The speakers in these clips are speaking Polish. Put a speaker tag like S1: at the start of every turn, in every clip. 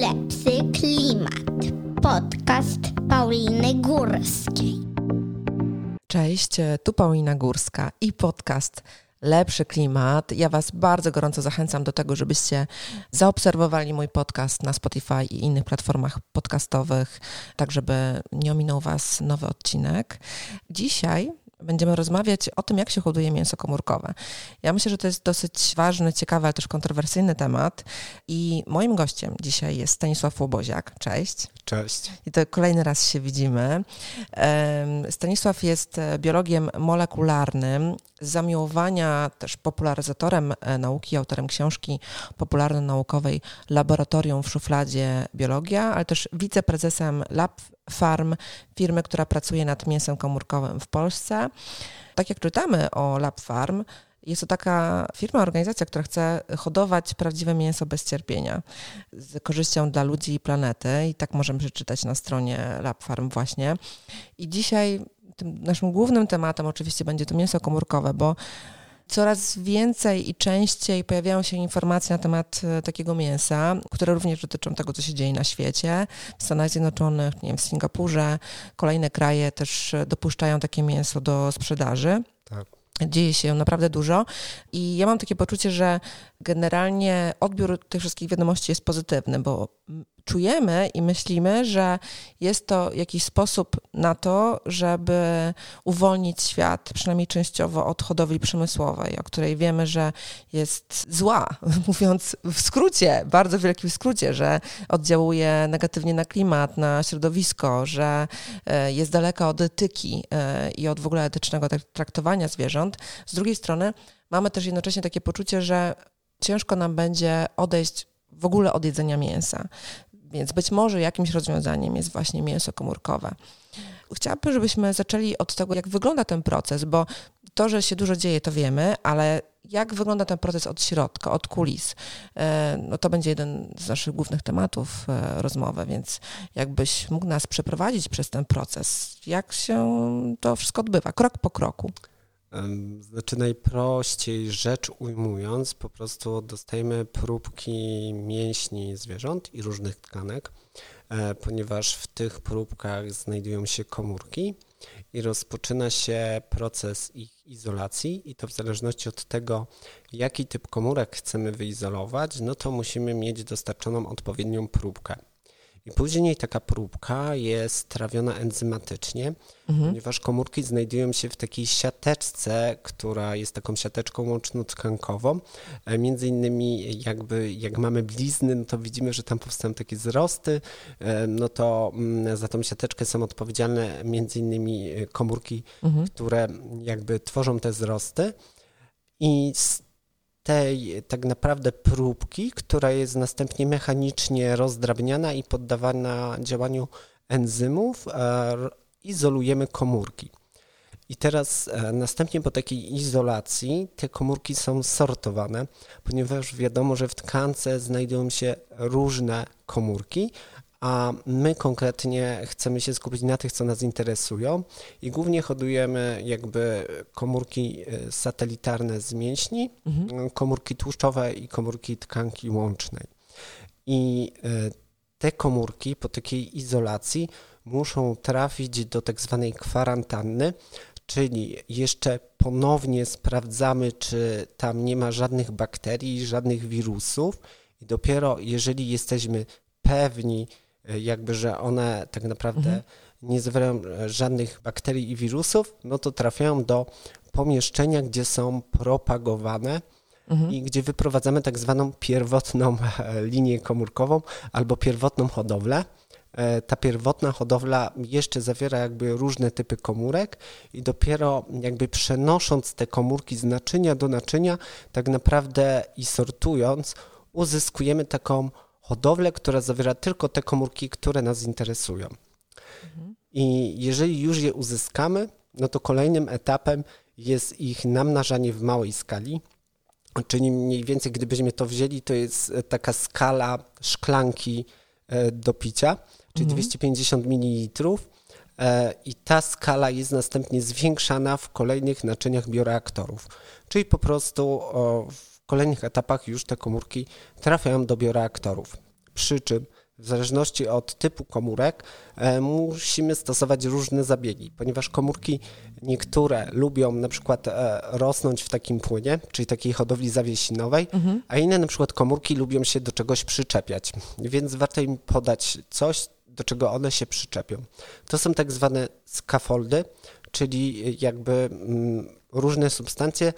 S1: Lepszy klimat. Podcast Pauliny Górskiej.
S2: Cześć, tu Paulina Górska i podcast Lepszy Klimat. Ja Was bardzo gorąco zachęcam do tego, żebyście zaobserwowali mój podcast na Spotify i innych platformach podcastowych, tak żeby nie ominął Was nowy odcinek. Dzisiaj będziemy rozmawiać o tym, jak się hoduje mięso komórkowe. Ja myślę, że to jest dosyć ważny, ciekawy, ale też kontrowersyjny temat. I moim gościem dzisiaj jest Stanisław Łoboziak. Cześć.
S3: Cześć.
S2: I to kolejny raz się widzimy. Stanisław jest biologiem molekularnym, z zamiłowania też popularyzatorem e, nauki, autorem książki popularno-naukowej Laboratorium w szufladzie biologia, ale też wiceprezesem Lab Farm, firmy, która pracuje nad mięsem komórkowym w Polsce. Tak jak czytamy o Lab Farm, jest to taka firma, organizacja, która chce hodować prawdziwe mięso bez cierpienia, z korzyścią dla ludzi i planety. I tak możemy przeczytać na stronie Lab Farm właśnie. I dzisiaj naszym głównym tematem oczywiście będzie to mięso komórkowe, bo coraz więcej i częściej pojawiają się informacje na temat e, takiego mięsa, które również dotyczą tego, co się dzieje na świecie. W Stanach Zjednoczonych, nie wiem, w Singapurze, kolejne kraje też dopuszczają takie mięso do sprzedaży. Tak. Dzieje się naprawdę dużo i ja mam takie poczucie, że generalnie odbiór tych wszystkich wiadomości jest pozytywny, bo czujemy i myślimy, że jest to jakiś sposób na to, żeby uwolnić świat, przynajmniej częściowo, od hodowli przemysłowej, o której wiemy, że jest zła, mówiąc w skrócie, bardzo wielkim skrócie, że oddziałuje negatywnie na klimat, na środowisko, że e, jest daleka od etyki e, i od w ogóle etycznego traktowania zwierząt. Z drugiej strony mamy też jednocześnie takie poczucie, że ciężko nam będzie odejść w ogóle od jedzenia mięsa. Więc być może jakimś rozwiązaniem jest właśnie mięso komórkowe. Chciałabym, żebyśmy zaczęli od tego, jak wygląda ten proces, bo to, że się dużo dzieje, to wiemy, ale jak wygląda ten proces od środka, od kulis? E, no to będzie jeden z naszych głównych tematów e, rozmowy, więc jakbyś mógł nas przeprowadzić przez ten proces, jak się to wszystko odbywa, krok po kroku.
S3: Znaczy najprościej rzecz ujmując, po prostu dostajemy próbki mięśni zwierząt i różnych tkanek, e, ponieważ w tych próbkach znajdują się komórki i rozpoczyna się proces ich izolacji i to w zależności od tego, jaki typ komórek chcemy wyizolować, no to musimy mieć dostarczoną odpowiednią próbkę. I później taka próbka jest trawiona enzymatycznie, mhm. ponieważ komórki znajdują się w takiej siateczce, która jest taką siateczką łączno-tkankową. E, między innymi jakby jak mamy blizny, no to widzimy, że tam powstają takie wzrosty, e, no to mm, za tą siateczkę są odpowiedzialne między innymi e, komórki, mhm. które jakby tworzą te wzrosty. I z tej tak naprawdę próbki, która jest następnie mechanicznie rozdrabniana i poddawana działaniu enzymów, e, izolujemy komórki. I teraz e, następnie po takiej izolacji te komórki są sortowane, ponieważ wiadomo, że w tkance znajdują się różne komórki, a my konkretnie chcemy się skupić na tych, co nas interesują i głównie hodujemy jakby komórki e, satelitarne z mięśni, mhm. komórki tłuszczowe i komórki tkanki łącznej. I e, te komórki po takiej izolacji muszą trafić do tak zwanej kwarantanny, czyli jeszcze ponownie sprawdzamy, czy tam nie ma żadnych bakterii, żadnych wirusów i dopiero jeżeli jesteśmy pewni, jakby, że one tak naprawdę mhm. nie zawierają żadnych bakterii i wirusów, no to trafiają do pomieszczenia, gdzie są propagowane mhm. i gdzie wyprowadzamy tak zwaną pierwotną e, linię komórkową albo pierwotną hodowlę. E, ta pierwotna hodowla jeszcze zawiera jakby różne typy komórek i dopiero jakby przenosząc te komórki z naczynia do naczynia, tak naprawdę i sortując, uzyskujemy taką hodowlę, która zawiera tylko te komórki, które nas interesują. Mhm. I jeżeli już je uzyskamy, no to kolejnym etapem jest ich namnażanie w małej skali, czyli mniej więcej gdybyśmy to wzięli, to jest taka skala szklanki e, do picia, czyli mhm. 250 ml. E, I ta skala jest następnie zwiększana w kolejnych naczyniach bioreaktorów. Czyli po prostu w kolejnych etapach już te komórki trafiają do bioreaktorów. Przy czym w zależności od typu komórek e, musimy stosować różne zabiegi, ponieważ komórki niektóre lubią na przykład e, rosnąć w takim płynie, czyli takiej hodowli zawiesinowej, mhm. a inne na przykład komórki lubią się do czegoś przyczepiać, więc warto im podać coś, do czego one się przyczepią. To są tak zwane skafoldy, czyli jakby mm, różne substancje,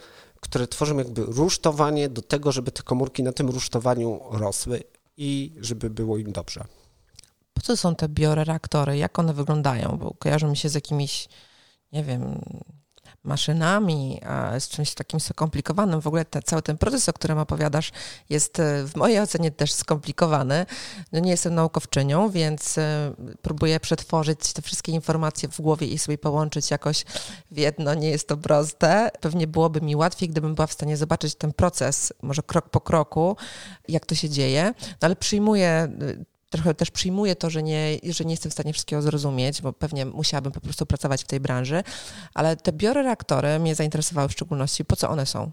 S3: które tworzą jakby rusztowanie do tego, żeby te komórki na tym rusztowaniu rosły i żeby było im dobrze.
S2: Po co są te bioreaktory? Jak one wyglądają? Bo kojarzą mi się z jakimiś, nie wiem, maszynami, z czymś takim skomplikowanym. W ogóle cały ten proces, o którym opowiadasz, jest e, w mojej ocenie też skomplikowany. No nie jestem naukowczynią, więc e, próbuję przetworzyć te wszystkie informacje w głowie i sobie połączyć jakoś w jedno. Nie jest to proste. Pewnie byłoby mi łatwiej, gdybym była w stanie zobaczyć ten proces, może krok po kroku, jak to się dzieje, no ale przyjmuję trochę też przyjmuję to, że nie, że nie jestem w stanie wszystkiego zrozumieć, bo pewnie musiałabym po prostu pracować w tej branży, ale te bioreaktory mnie zainteresowały w szczególności. Po co one są?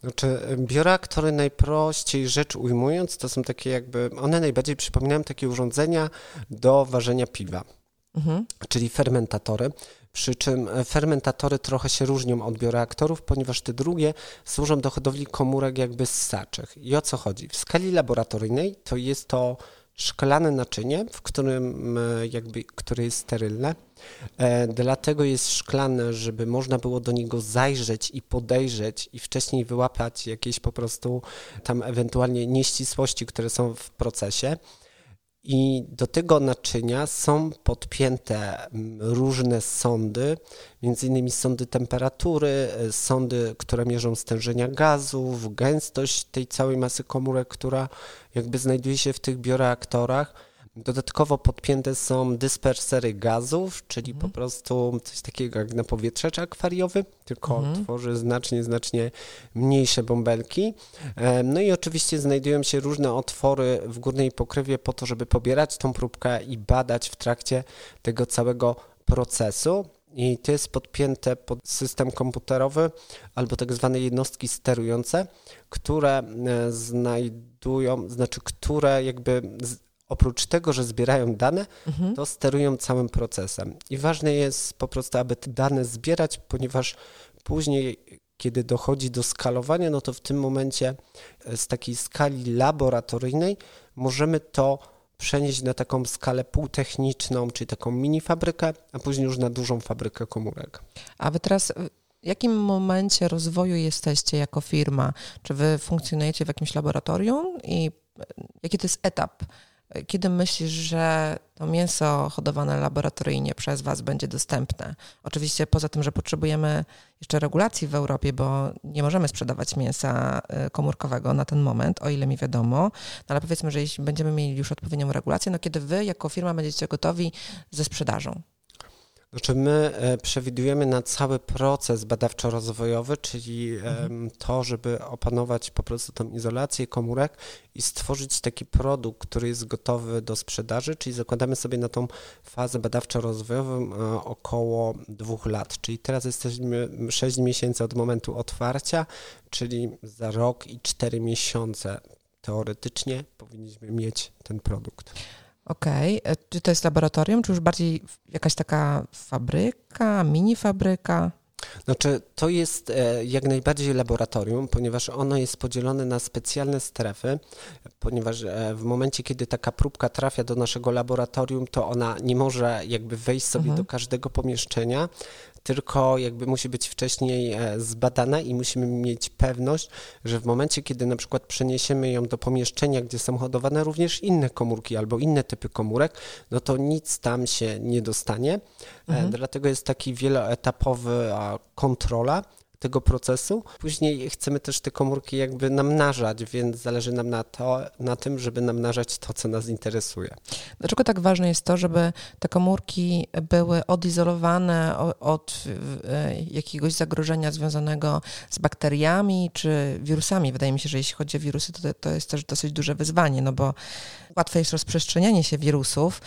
S3: Znaczy, bioreaktory najprościej rzecz ujmując, to są takie jakby, one najbardziej przypominają takie urządzenia do ważenia piwa, mhm. czyli fermentatory. Przy czym fermentatory trochę się różnią od bioreaktorów, ponieważ te drugie służą do hodowli komórek jakby ssaczych. I o co chodzi? W skali laboratoryjnej to jest to szklane naczynie, w którym e, jakby, które jest sterylne. E, dlatego jest szklane, żeby można było do niego zajrzeć i podejrzeć i wcześniej wyłapać jakieś po prostu tam ewentualnie nieścisłości, które są w procesie. I do tego naczynia są podpięte mm, różne sondy, między innymi sondy temperatury, e, sondy, które mierzą stężenia gazów, gęstość tej całej masy komórek, która jakby znajduje się w tych bioreaktorach Dodatkowo podpięte są dyspersery gazów, czyli mhm. po prostu coś takiego jak na powietrzecz akwariowy, tylko mhm. tworzy znacznie, znacznie mniejsze bąbelki. No i oczywiście znajdują się różne otwory w górnej pokrywie po to, żeby pobierać tą próbkę i badać w trakcie tego całego procesu. I to jest podpięte pod system komputerowy albo tak zwane jednostki sterujące, które e, znajdują, znaczy które jakby oprócz tego, że zbierają dane, mhm. to sterują całym procesem. I ważne jest po prostu, aby te dane zbierać, ponieważ później, kiedy dochodzi do skalowania, no to w tym momencie e, z takiej skali laboratoryjnej możemy to przenieść na taką skalę półtechniczną, czyli taką mini fabrykę, a później już na dużą fabrykę komórek.
S2: A wy teraz w jakim momencie rozwoju jesteście jako firma? Czy wy funkcjonujecie w jakimś laboratorium i e, jaki to jest etap kiedy myślisz, że to mięso hodowane laboratoryjnie przez Was będzie dostępne? Oczywiście poza tym, że potrzebujemy jeszcze regulacji w Europie, bo nie możemy sprzedawać mięsa y, komórkowego na ten moment, o ile mi wiadomo, no ale powiedzmy, że jeśli będziemy mieli już odpowiednią regulację, no kiedy Wy jako firma będziecie gotowi ze sprzedażą?
S3: Znaczy my e, przewidujemy na cały proces badawczo-rozwojowy, czyli mhm. to, żeby opanować po prostu tą izolację komórek i stworzyć taki produkt, który jest gotowy do sprzedaży, czyli zakładamy sobie na tą fazę badawczo-rozwojową e, około dwóch lat, czyli teraz jesteśmy 6 miesięcy od momentu otwarcia, czyli za rok i 4 miesiące teoretycznie powinniśmy mieć ten produkt.
S2: Okej. Okay. E, czy to jest laboratorium, czy już bardziej jakaś taka fabryka, mini fabryka?
S3: Znaczy, to jest e, jak najbardziej laboratorium, ponieważ ono jest podzielone na specjalne strefy, ponieważ e, w momencie, kiedy taka próbka trafia do naszego laboratorium, to ona nie może jakby wejść sobie mhm. do każdego pomieszczenia, tylko jakby musi być wcześniej e, zbadana i musimy mieć pewność, że w momencie, kiedy na przykład przeniesiemy ją do pomieszczenia, gdzie są hodowane również inne komórki albo inne typy komórek, no to nic tam się nie dostanie. E, mhm. Dlatego jest taki wieloetapowy kontrola tego procesu. Później chcemy też te komórki jakby namnażać, więc zależy nam na, to, na tym, żeby namnażać to, co nas interesuje.
S2: Dlaczego tak ważne jest to, żeby te komórki były odizolowane od e, jakiegoś zagrożenia związanego z bakteriami czy wirusami? Wydaje mi się, że jeśli chodzi o wirusy, to, to jest też dosyć duże wyzwanie, no bo łatwe jest rozprzestrzenianie się wirusów,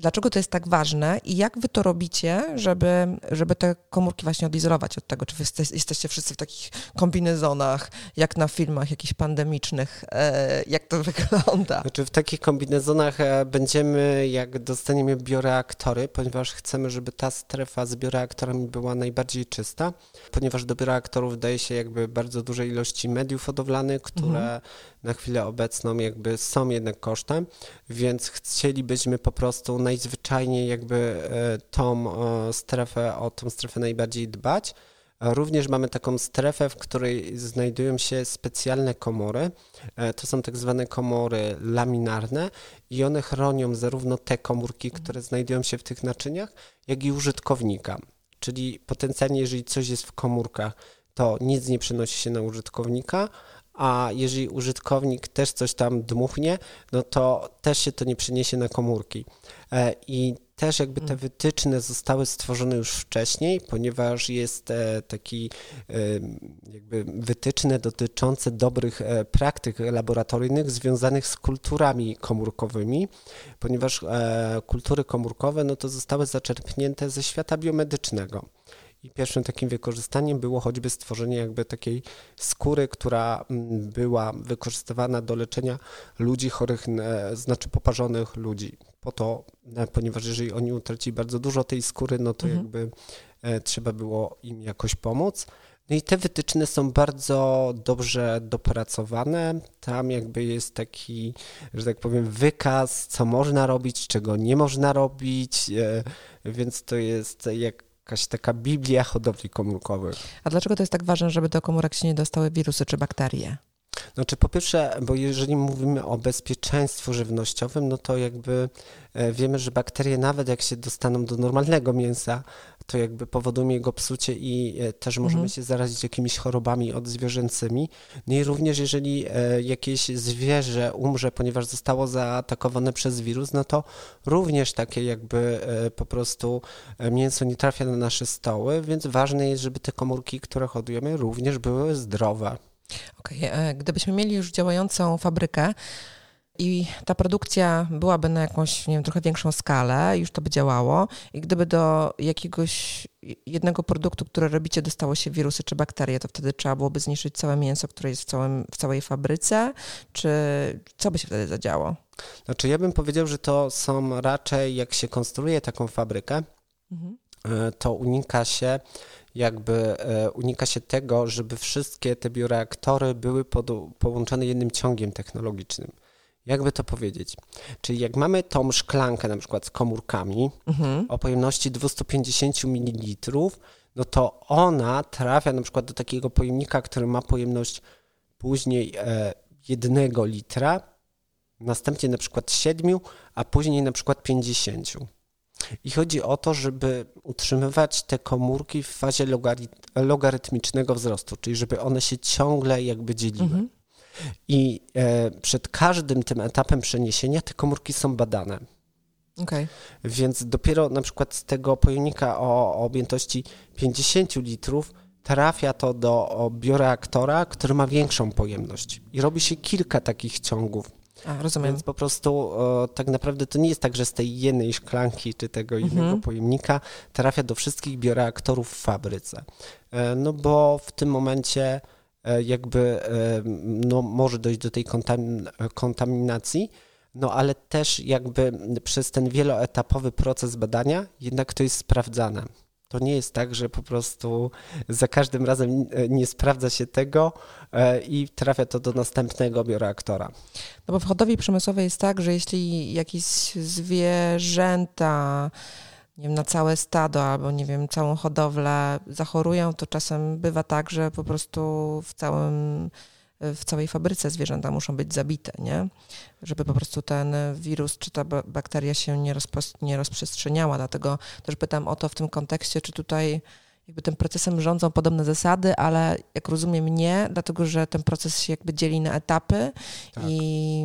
S2: Dlaczego to jest tak ważne i jak wy to robicie, żeby, żeby te komórki właśnie odizolować od tego? Czy wy jeste, jesteście wszyscy w takich kombinezonach, jak na filmach jakichś pandemicznych? E, jak to wygląda?
S3: Znaczy w takich kombinezonach e, będziemy, jak dostaniemy bioreaktory, ponieważ chcemy, żeby ta strefa z bioreaktorami była najbardziej czysta, ponieważ do bioreaktorów daje się jakby bardzo duże ilości mediów hodowlanych, które mhm. na chwilę obecną jakby są jednak kosztem, więc chcielibyśmy po prostu najzwyczajniej jakby e, tą strefę, o tą strefę najbardziej dbać. Również mamy taką strefę, w której znajdują się specjalne komory. E, to są tak zwane komory laminarne i one chronią zarówno te komórki, które znajdują się w tych naczyniach, jak i użytkownika. Czyli potencjalnie, jeżeli coś jest w komórkach, to nic nie przenosi się na użytkownika, a jeżeli użytkownik też coś tam dmuchnie, no to też się to nie przeniesie na komórki. E, I też jakby te mm. wytyczne zostały stworzone już wcześniej, ponieważ jest e, taki e, jakby wytyczne dotyczące dobrych praktyk laboratoryjnych związanych z kulturami komórkowymi, ponieważ kultury komórkowe no to zostały zaczerpnięte ze świata biomedycznego. I pierwszym takim wykorzystaniem było choćby stworzenie jakby takiej skóry, która mm, była wykorzystywana do leczenia ludzi chorych, znaczy poparzonych ludzi. Po to, e, ponieważ jeżeli oni utracili bardzo dużo tej skóry, no to mhm. jakby e, trzeba było im jakoś pomóc. No i te wytyczne są bardzo dobrze dopracowane. Tam jakby jest taki, że tak powiem, wykaz, co można robić, czego nie można robić, e, więc to jest jak jakaś taka biblia hodowli komórkowych.
S2: A dlaczego to jest tak ważne, żeby do komórek się nie dostały wirusy czy bakterie?
S3: Znaczy po pierwsze, bo jeżeli mówimy o bezpieczeństwie żywnościowym, no to jakby e, wiemy, że bakterie nawet jak się dostaną do normalnego mięsa, to jakby powoduje jego psucie i e, też możemy mhm. się zarazić jakimiś chorobami odzwierzęcymi. No i również jeżeli e, jakieś zwierzę umrze, ponieważ zostało zaatakowane przez wirus, no to również takie jakby po prostu mięso nie trafia na nasze stoły, więc ważne jest, żeby te komórki, które hodujemy, również były zdrowe.
S2: Okej, okay. E, gdybyśmy mieli już działającą fabrykę i ta produkcja byłaby na jakąś, nie wiem, trochę większą skalę, już to by działało i gdyby do jakiegoś jednego produktu, który robicie, dostało się wirusy czy bakterie, to wtedy trzeba byłoby zniszczyć całe mięso, które jest w, całym, w całej fabryce, czy co by się wtedy zadziało?
S3: Znaczy ja bym powiedział, że to są raczej, jak się konstruuje taką fabrykę, mhm. E, to unika się jakby e, unika się tego, żeby wszystkie te bioreaktory były pod, połączone jednym ciągiem technologicznym. Jakby to powiedzieć? Czyli jak mamy tą szklankę na przykład z komórkami mhm. o pojemności 250 ml, no to ona trafia na przykład do takiego pojemnika, który ma pojemność później e, jednego litra, następnie na przykład 7, a później na przykład 50. I chodzi o to, żeby utrzymywać te komórki w fazie logarytmicznego wzrostu, czyli żeby one się ciągle jakby dzieliły. Mhm. I e, przed każdym tym etapem przeniesienia te komórki są badane. Okay. Więc dopiero na przykład z tego pojemnika o, o objętości 50 litrów trafia to do bioreaktora, który ma większą pojemność. I robi się kilka takich ciągów.
S2: A, rozumiem.
S3: Więc po prostu tak naprawdę to nie jest tak, że z tej jednej szklanki czy tego innego mhm. pojemnika trafia do wszystkich bioreaktorów w fabryce. E, no bo w tym momencie jakby e, no, może dojść do tej kontaminacji, no ale też jakby przez ten wieloetapowy proces badania jednak to jest sprawdzane. To nie jest tak, że po prostu za każdym razem nie sprawdza się tego e, i trafia to do następnego bioreaktora.
S2: No bo w hodowli przemysłowej jest tak, że jeśli jakieś zwierzęta nie wiem, na całe stado albo nie wiem, całą hodowlę zachorują, to czasem bywa tak, że po prostu w całym w całej fabryce zwierzęta muszą być zabite, nie? Żeby po prostu ten wirus czy ta bakteria się nie, nie rozprzestrzeniała. Dlatego też pytam o to w tym kontekście, czy tutaj jakby tym procesem rządzą podobne zasady, ale jak rozumiem nie, dlatego że ten proces się jakby dzieli na etapy tak. i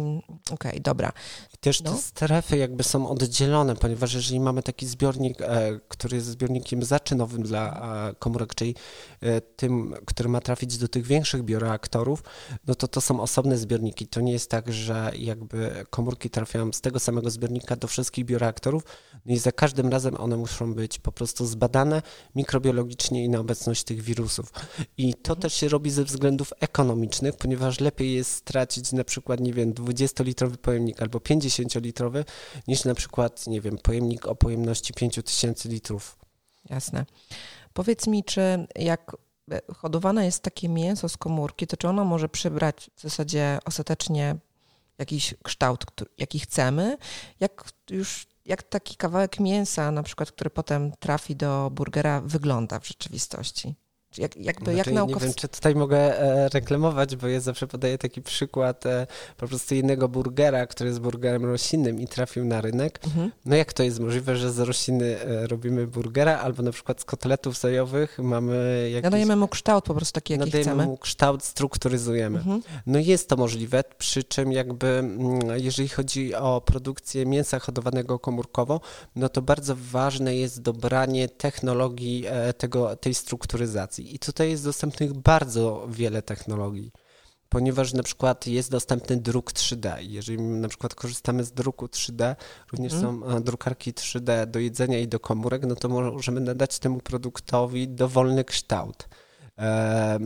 S2: Okej, dobra.
S3: I też te
S2: No.
S3: strefy jakby są oddzielone, ponieważ jeżeli mamy taki zbiornik, e, który jest zbiornikiem zaczynowym dla e, komórek, czyli e, tym, który ma trafić do tych większych bioreaktorów, no to to są osobne zbiorniki. To nie jest tak, że jakby komórki trafiają z tego samego zbiornika do wszystkich bioreaktorów no i za każdym razem one muszą być po prostu zbadane mikrobiologicznie i na obecność tych wirusów. I to też się robi ze względów ekonomicznych, ponieważ lepiej jest stracić na przykład, nie wiem, 20-litrowy pojemnik albo 50-litrowy, niż na przykład, nie wiem, pojemnik o pojemności 5000 litrów.
S2: Jasne. Powiedz mi, czy jak e, hodowane jest takie mięso z komórki, to czy ono może przybrać w zasadzie ostatecznie jakiś kształt, jaki chcemy? Jak już jak taki kawałek mięsa, na przykład, który potem trafi do burgera, wygląda w rzeczywistości? Jak, jakby, jak
S3: Znaczy, nie
S2: naukowcy...
S3: wiem, czy tutaj mogę e, reklamować, bo ja zawsze podaję taki przykład e, po prostu jednego burgera, który jest burgerem roślinnym i trafił na rynek.
S2: Mhm.
S3: No jak to jest możliwe, że z rośliny e, robimy burgera, albo na przykład z kotletów sojowych mamy jakiś...
S2: Nadajemy mu kształt po prostu taki, jaki
S3: nadajemy
S2: chcemy.
S3: mu kształt, strukturyzujemy.
S2: Mhm.
S3: No jest to możliwe, przy czym jakby mm, jeżeli chodzi o produkcję mięsa hodowanego komórkowo, no to bardzo ważne jest dobranie technologii e, tego, tej strukturyzacji. I tutaj jest dostępnych bardzo wiele technologii. Ponieważ na przykład jest dostępny druk 3D. Jeżeli na przykład korzystamy z druku 3D, również
S2: Mhm.
S3: są e, drukarki 3D do jedzenia i do komórek, no to możemy nadać temu produktowi dowolny kształt. E,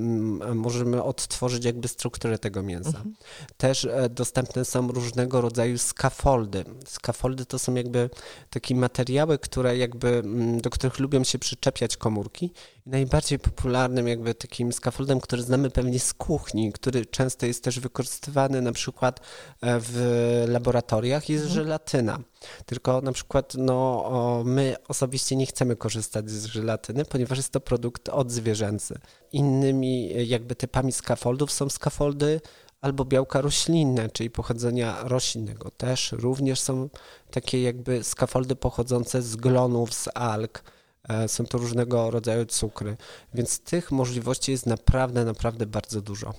S3: możemy odtworzyć jakby strukturę tego mięsa.
S2: Mhm.
S3: Też e, dostępne są różnego rodzaju skafoldy. Skafoldy to są jakby takie materiały, które jakby, mm, do których lubią się przyczepiać komórki. I najbardziej popularnym jakby takim skafoldem, który znamy pewnie z kuchni, który często jest też wykorzystywany na przykład e, w laboratoriach, jest
S2: Mhm.
S3: żelatyna. Tylko na przykład no, my osobiście nie chcemy korzystać z żelatyny, ponieważ jest to produkt odzwierzęcy. Innymi jakby typami skafoldów są skafoldy albo białka roślinne, czyli pochodzenia roślinnego. Też również są takie jakby skafoldy pochodzące z glonów, z alg. E, Są to różnego rodzaju cukry, więc tych możliwości jest naprawdę, naprawdę bardzo dużo.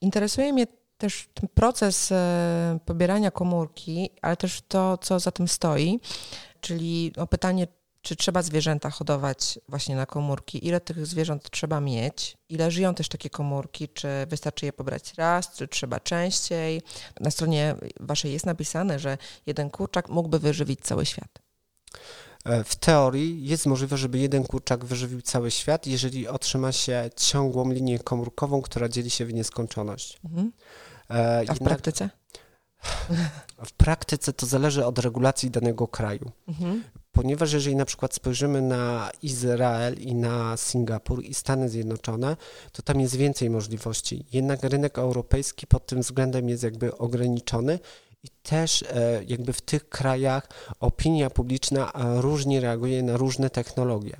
S2: Interesuje mnie też ten proces e, pobierania komórki, ale też to, co za tym stoi, czyli o pytanie, czy trzeba zwierzęta hodować właśnie na komórki, ile tych zwierząt trzeba mieć, ile żyją też takie komórki, czy wystarczy je pobrać raz, czy trzeba częściej. Na stronie waszej jest napisane, że jeden kurczak mógłby wyżywić cały świat.
S3: E, W teorii jest możliwe, żeby jeden kurczak wyżywił cały świat, jeżeli otrzyma się ciągłą linię komórkową, która dzieli się w nieskończoność.
S2: Mhm.
S3: E,
S2: A w praktyce?
S3: w praktyce to zależy od regulacji danego kraju.
S2: Mhm.
S3: Ponieważ jeżeli na przykład spojrzymy na Izrael i na Singapur i Stany Zjednoczone, to tam jest więcej możliwości. Jednak rynek europejski pod tym względem jest jakby ograniczony i też e, jakby w tych krajach opinia publiczna e, różnie reaguje na różne technologie.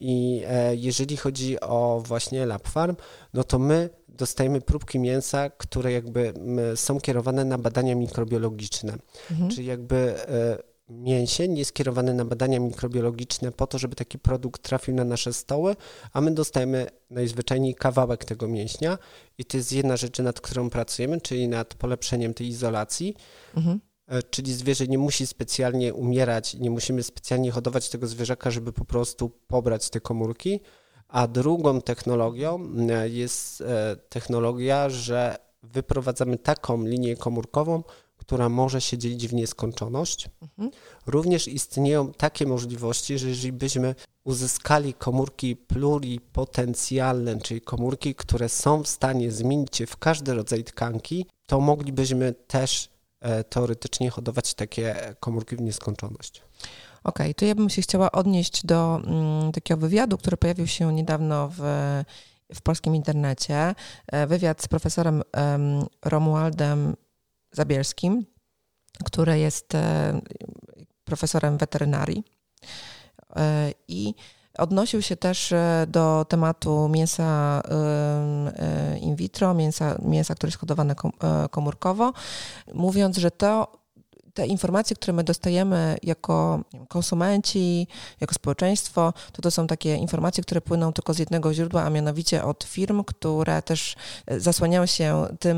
S3: I jeżeli chodzi o właśnie Lab Farm, no to my dostajemy próbki mięsa, które jakby są kierowane na badania mikrobiologiczne.
S2: Mhm.
S3: Czyli jakby e, mięsień jest skierowany na badania mikrobiologiczne po to, żeby taki produkt trafił na nasze stoły, a my dostajemy najzwyczajniej kawałek tego mięśnia i to jest jedna rzecz, nad którą pracujemy, czyli nad polepszeniem tej izolacji.
S2: Mhm.
S3: E, Czyli zwierzę nie musi specjalnie umierać, nie musimy specjalnie hodować tego zwierzaka, żeby po prostu pobrać te komórki. A drugą technologią e, jest e, technologia, że wyprowadzamy taką linię komórkową, która może się dzielić w nieskończoność.
S2: Mhm.
S3: Również istnieją takie możliwości, że jeżeli byśmy uzyskali komórki pluripotencjalne, czyli komórki, które są w stanie zmienić się w każdy rodzaj tkanki, to moglibyśmy też e, teoretycznie hodować takie komórki w nieskończoność.
S2: Okej, to ja bym się chciała odnieść do mm, takiego wywiadu, który pojawił się niedawno w, w polskim internecie. E, Wywiad z profesorem em, Romualdem Zabielskim, który jest e, profesorem weterynarii. E, I odnosił się też do tematu mięsa in vitro, mięsa, mięsa które jest hodowane kom, komórkowo, mówiąc, że to te informacje, które my dostajemy jako wiem, konsumenci, jako społeczeństwo, to to są takie informacje, które płyną tylko z jednego źródła, a mianowicie od firm, które też e, zasłaniają się tym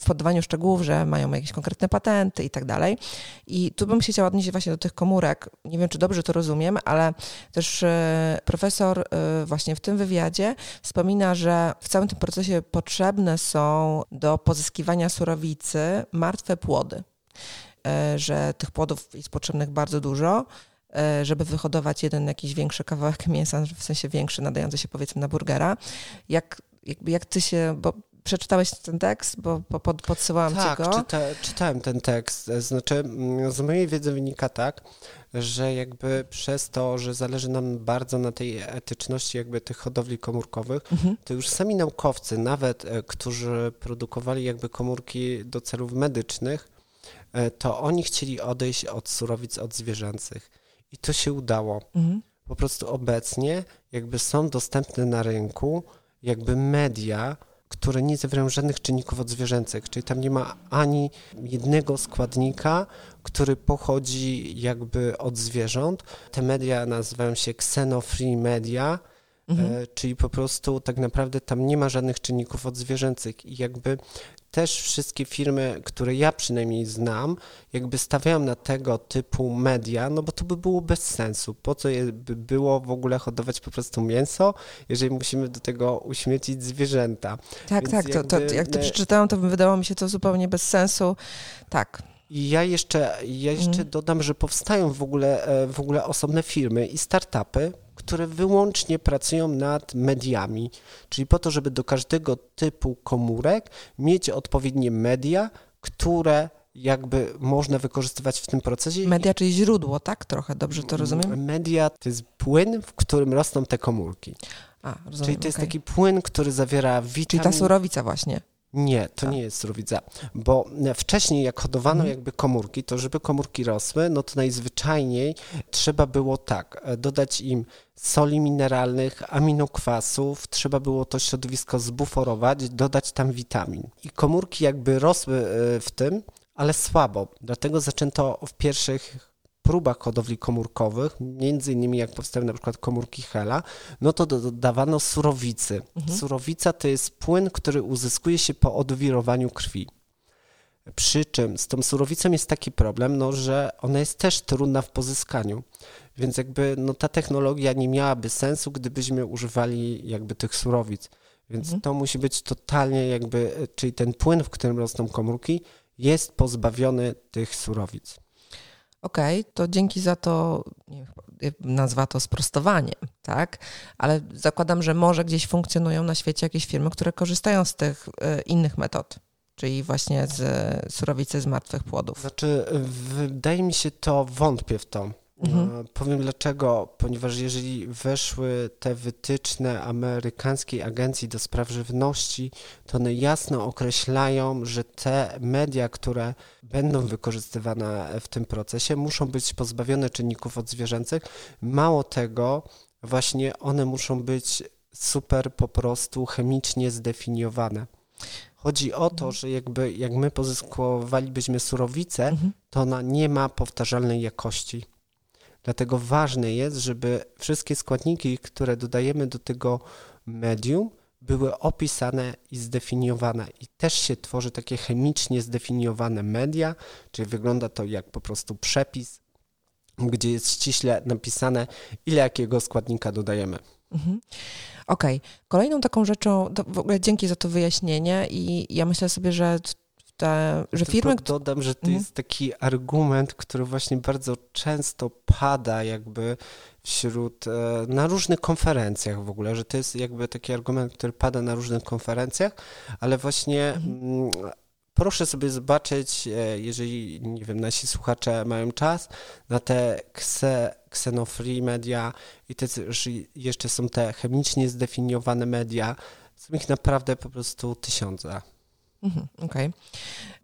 S2: w podawaniu szczegółów, że mają jakieś konkretne patenty i tak dalej. I tu bym się chciała odnieść właśnie do tych komórek. Nie wiem, czy dobrze to rozumiem, ale też e, profesor e, właśnie w tym wywiadzie wspomina, że w całym tym procesie potrzebne są do pozyskiwania surowicy martwe płody. E, że tych płodów jest potrzebnych bardzo dużo, e, żeby wyhodować jeden jakiś większy kawałek mięsa, w sensie większy, nadający się powiedzmy na burgera. Jak, jakby jak ty się, bo przeczytałeś ten tekst, bo pod, podsyłałam
S3: tak,
S2: ci go.
S3: Czyta, czytałem ten tekst. Znaczy, mm, z mojej wiedzy wynika tak, że jakby przez to, że zależy nam bardzo na tej etyczności jakby tych hodowli komórkowych, mhm. to już sami naukowcy, nawet e, którzy produkowali jakby komórki do celów medycznych, E, to oni chcieli odejść od surowic odzwierzęcych. I to się udało. Mhm. Po prostu obecnie jakby są dostępne na rynku jakby media, które nie zawierają żadnych czynników odzwierzęcych, czyli tam nie ma ani jednego składnika, który pochodzi jakby od zwierząt. Te media nazywają się xenofree media, mhm. E, czyli po prostu tak naprawdę tam nie ma żadnych czynników odzwierzęcych i jakby też wszystkie firmy, które ja przynajmniej znam, jakby stawiają na tego typu media, no bo to by było bez sensu. Po co by było w ogóle hodować po prostu mięso, jeżeli musimy do tego uśmiercić zwierzęta.
S2: Tak, Więc tak, jakby, to, to, jak to przeczytałam, to wydawało mi się to zupełnie bez sensu. Tak.
S3: I ja jeszcze, ja jeszcze mm. dodam, że powstają w ogóle, e, w ogóle osobne firmy i startupy, które wyłącznie pracują nad mediami, czyli po to, żeby do każdego typu komórek mieć odpowiednie media, które jakby można wykorzystywać w tym procesie.
S2: Media, czyli źródło, tak? Trochę dobrze to rozumiem?
S3: Media to jest płyn, w którym rosną te komórki. A, rozumiem, czyli to jest taki płyn, który zawiera witamin.
S2: Czyli ta surowica właśnie.
S3: Nie, to nie jest surowica, bo wcześniej jak hodowano mhm. jakby komórki, to żeby komórki rosły, no to najzwyczajniej trzeba było tak, e, dodać im soli mineralnych, aminokwasów, trzeba było to środowisko zbuforować, dodać tam witamin. I komórki jakby rosły e, w tym, ale słabo. Dlatego zaczęto w pierwszych próbach hodowli komórkowych, między innymi jak powstały na przykład komórki Hela, no to dodawano surowicy. Mhm. Surowica to jest płyn, który uzyskuje się po odwirowaniu krwi. Przy czym z tą surowicą jest taki problem, no, że ona jest też trudna w pozyskaniu. Więc jakby no, ta technologia nie miałaby sensu, gdybyśmy używali jakby tych surowic. Więc mhm. to musi być totalnie jakby, czyli ten płyn, w którym rosną komórki, jest pozbawiony tych surowic.
S2: Okej, okay, to dzięki za to, nie nazwa to sprostowanie, tak? Ale zakładam, że może gdzieś funkcjonują na świecie jakieś firmy, które korzystają z tych e, innych metod, czyli właśnie z surowicy z martwych płodów.
S3: Znaczy, wydaje mi się to, wątpię w to. Mhm. E, powiem dlaczego, ponieważ jeżeli weszły te wytyczne amerykańskiej agencji do spraw żywności, to one jasno określają, że te media, które będą wykorzystywane w tym procesie, muszą być pozbawione czynników odzwierzęcych. Mało tego, właśnie one muszą być super po prostu chemicznie zdefiniowane. Chodzi o to, mhm. że jakby jak my pozyskowalibyśmy surowicę, mhm. to ona nie ma powtarzalnej jakości. Dlatego ważne jest, żeby wszystkie składniki, które dodajemy do tego medium, były opisane i zdefiniowane. I też się tworzy takie chemicznie zdefiniowane media, czyli wygląda to jak po prostu przepis, gdzie jest ściśle napisane, ile jakiego składnika dodajemy. Mhm.
S2: Okej. Okay. Kolejną taką rzeczą, w ogóle dzięki za to wyjaśnienie i ja myślę sobie, że te, że firmy...
S3: Tylko dodam, że to mhm. jest taki argument, który właśnie bardzo często pada jakby wśród, e, na różnych konferencjach w ogóle, że to jest jakby taki argument, który pada na różnych konferencjach, ale właśnie mhm. Mm, proszę sobie zobaczyć, e, jeżeli, nie wiem, nasi słuchacze mają czas, na te kse, xenofree media i te, jeszcze są te chemicznie zdefiniowane media, są ich naprawdę po prostu tysiące.
S2: Mhm, Okej. Okay.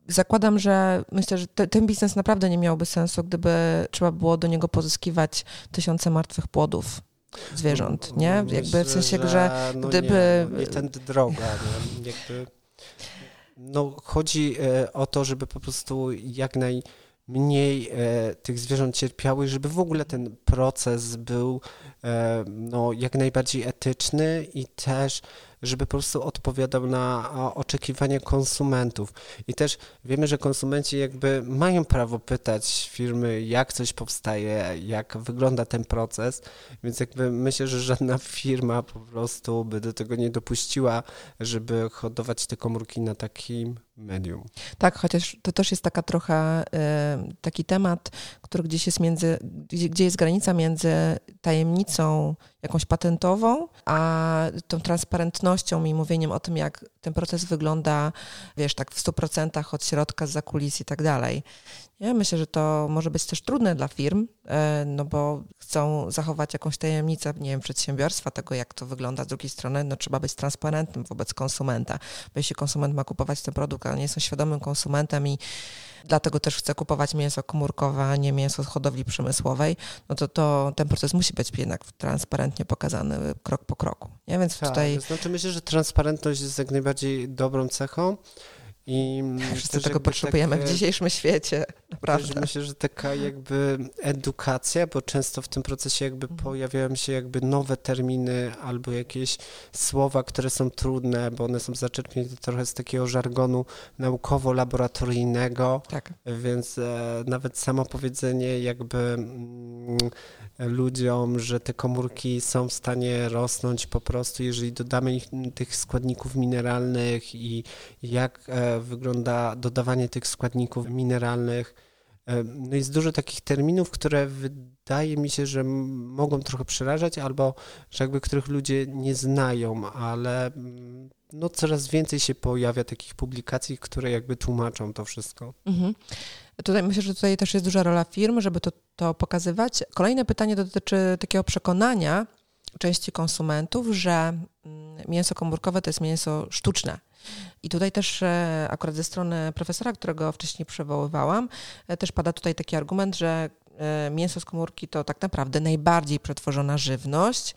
S2: Zakładam, że myślę, że te, ten biznes naprawdę nie miałby sensu, gdyby trzeba było do niego pozyskiwać tysiące martwych płodów zwierząt, no, nie?
S3: Jakby w sensie, że, że no gdyby... Nie, nie tędy droga, nie? Jakby... No, chodzi e, o to, żeby po prostu jak naj mniej e, tych zwierząt cierpiały, żeby w ogóle ten proces był e, no, jak najbardziej etyczny i też żeby po prostu odpowiadał na oczekiwania konsumentów. I też wiemy, że konsumenci jakby mają prawo pytać firmy, jak coś powstaje, jak wygląda ten proces, więc jakby myślę, że żadna firma po prostu by do tego nie dopuściła, żeby hodować te komórki na takim medium.
S2: Tak, chociaż to też jest taka trochę y, taki temat, który gdzieś jest między, gdzie, gdzie jest granica między tajemnicą jakąś patentową, a tą transparentnością i mówieniem o tym, jak ten proces wygląda, wiesz, tak w 100% od środka, z kulis i tak dalej. Ja myślę, że to może być też trudne dla firm, e, no bo chcą zachować jakąś tajemnicę, nie wiem, przedsiębiorstwa, tego jak to wygląda. Z drugiej strony, no trzeba być transparentnym wobec konsumenta, bo jeśli konsument ma kupować ten produkt, ale nie jest świadomym konsumentem i dlatego też chce kupować mięso komórkowe, a nie mięso z hodowli przemysłowej, no to, to ten proces musi być jednak transparentnie pokazany krok po kroku. Nie? Więc
S3: tak,
S2: tutaj...
S3: Znaczy myślę, że transparentność jest jak najbardziej dobrą cechą. I
S2: Wszyscy tego potrzebujemy tak, w dzisiejszym świecie, naprawdę.
S3: myślę, że taka jakby edukacja, bo często w tym procesie jakby mhm. pojawiają się jakby nowe terminy albo jakieś słowa, które są trudne, bo one są zaczerpnięte trochę z takiego żargonu naukowo-laboratoryjnego, tak. więc e, nawet samo powiedzenie jakby mm, ludziom, że te komórki są w stanie rosnąć po prostu, jeżeli dodamy ich, tych składników mineralnych i jak e, wygląda dodawanie tych składników mineralnych. E, no jest dużo takich terminów, które wydaje mi się, że mogą trochę przerażać, albo że jakby których ludzie nie znają, ale mm, no coraz więcej się pojawia takich publikacji, które jakby tłumaczą to wszystko. Mhm.
S2: Tutaj myślę, że tutaj też jest duża rola firm, żeby to, to pokazywać. Kolejne pytanie dotyczy takiego przekonania części konsumentów, że mm, mięso komórkowe to jest mięso sztuczne. I tutaj też e, akurat ze strony profesora, którego wcześniej przywoływałam, e, też pada tutaj taki argument, że e, mięso z komórki to tak naprawdę najbardziej przetworzona żywność,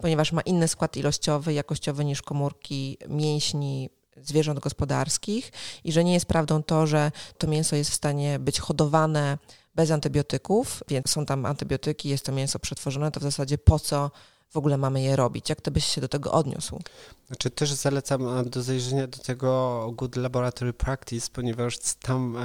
S2: ponieważ ma inny skład ilościowy, jakościowy niż komórki mięśni zwierząt gospodarskich i że nie jest prawdą to, że to mięso jest w stanie być hodowane bez antybiotyków, więc są tam antybiotyki, jest to mięso przetworzone, to w zasadzie po co w ogóle mamy je robić? Jak to byś się do tego odniósł?
S3: Znaczy też zalecam do zajrzenia do tego Good Laboratory Practice, ponieważ tam,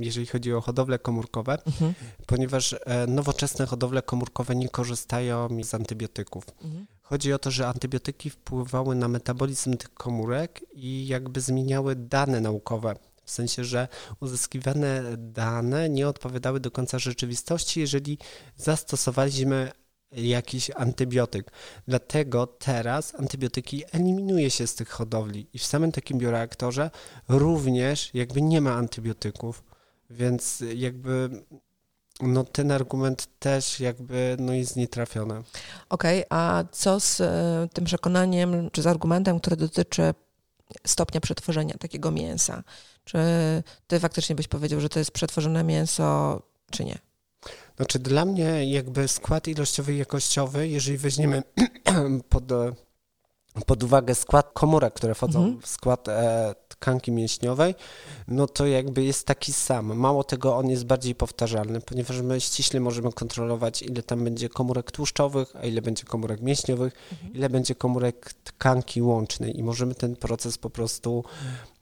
S3: jeżeli chodzi o hodowle komórkowe, mhm. ponieważ e, nowoczesne hodowle komórkowe nie korzystają z antybiotyków. Mhm. Chodzi o to, że antybiotyki wpływały na metabolizm tych komórek i jakby zmieniały dane naukowe. W sensie, że uzyskiwane dane nie odpowiadały do końca rzeczywistości, jeżeli zastosowaliśmy jakiś antybiotyk. Dlatego teraz antybiotyki eliminuje się z tych hodowli i w samym takim bioreaktorze również jakby nie ma antybiotyków, więc jakby no ten argument też jakby no jest nietrafiony.
S2: Okej, okay, a co z e, tym przekonaniem, czy z argumentem, który dotyczy stopnia przetworzenia takiego mięsa? Czy ty faktycznie byś powiedział, że to jest przetworzone mięso, czy nie?
S3: Znaczy dla mnie jakby skład ilościowy i jakościowy, jeżeli weźmiemy pod, pod uwagę skład komórek, które wchodzą mhm. w skład e, tkanki mięśniowej, no to jakby jest taki sam. Mało tego, on jest bardziej powtarzalny, ponieważ my ściśle możemy kontrolować, ile tam będzie komórek tłuszczowych, a ile będzie komórek mięśniowych, mhm. ile będzie komórek tkanki łącznej i możemy ten proces po prostu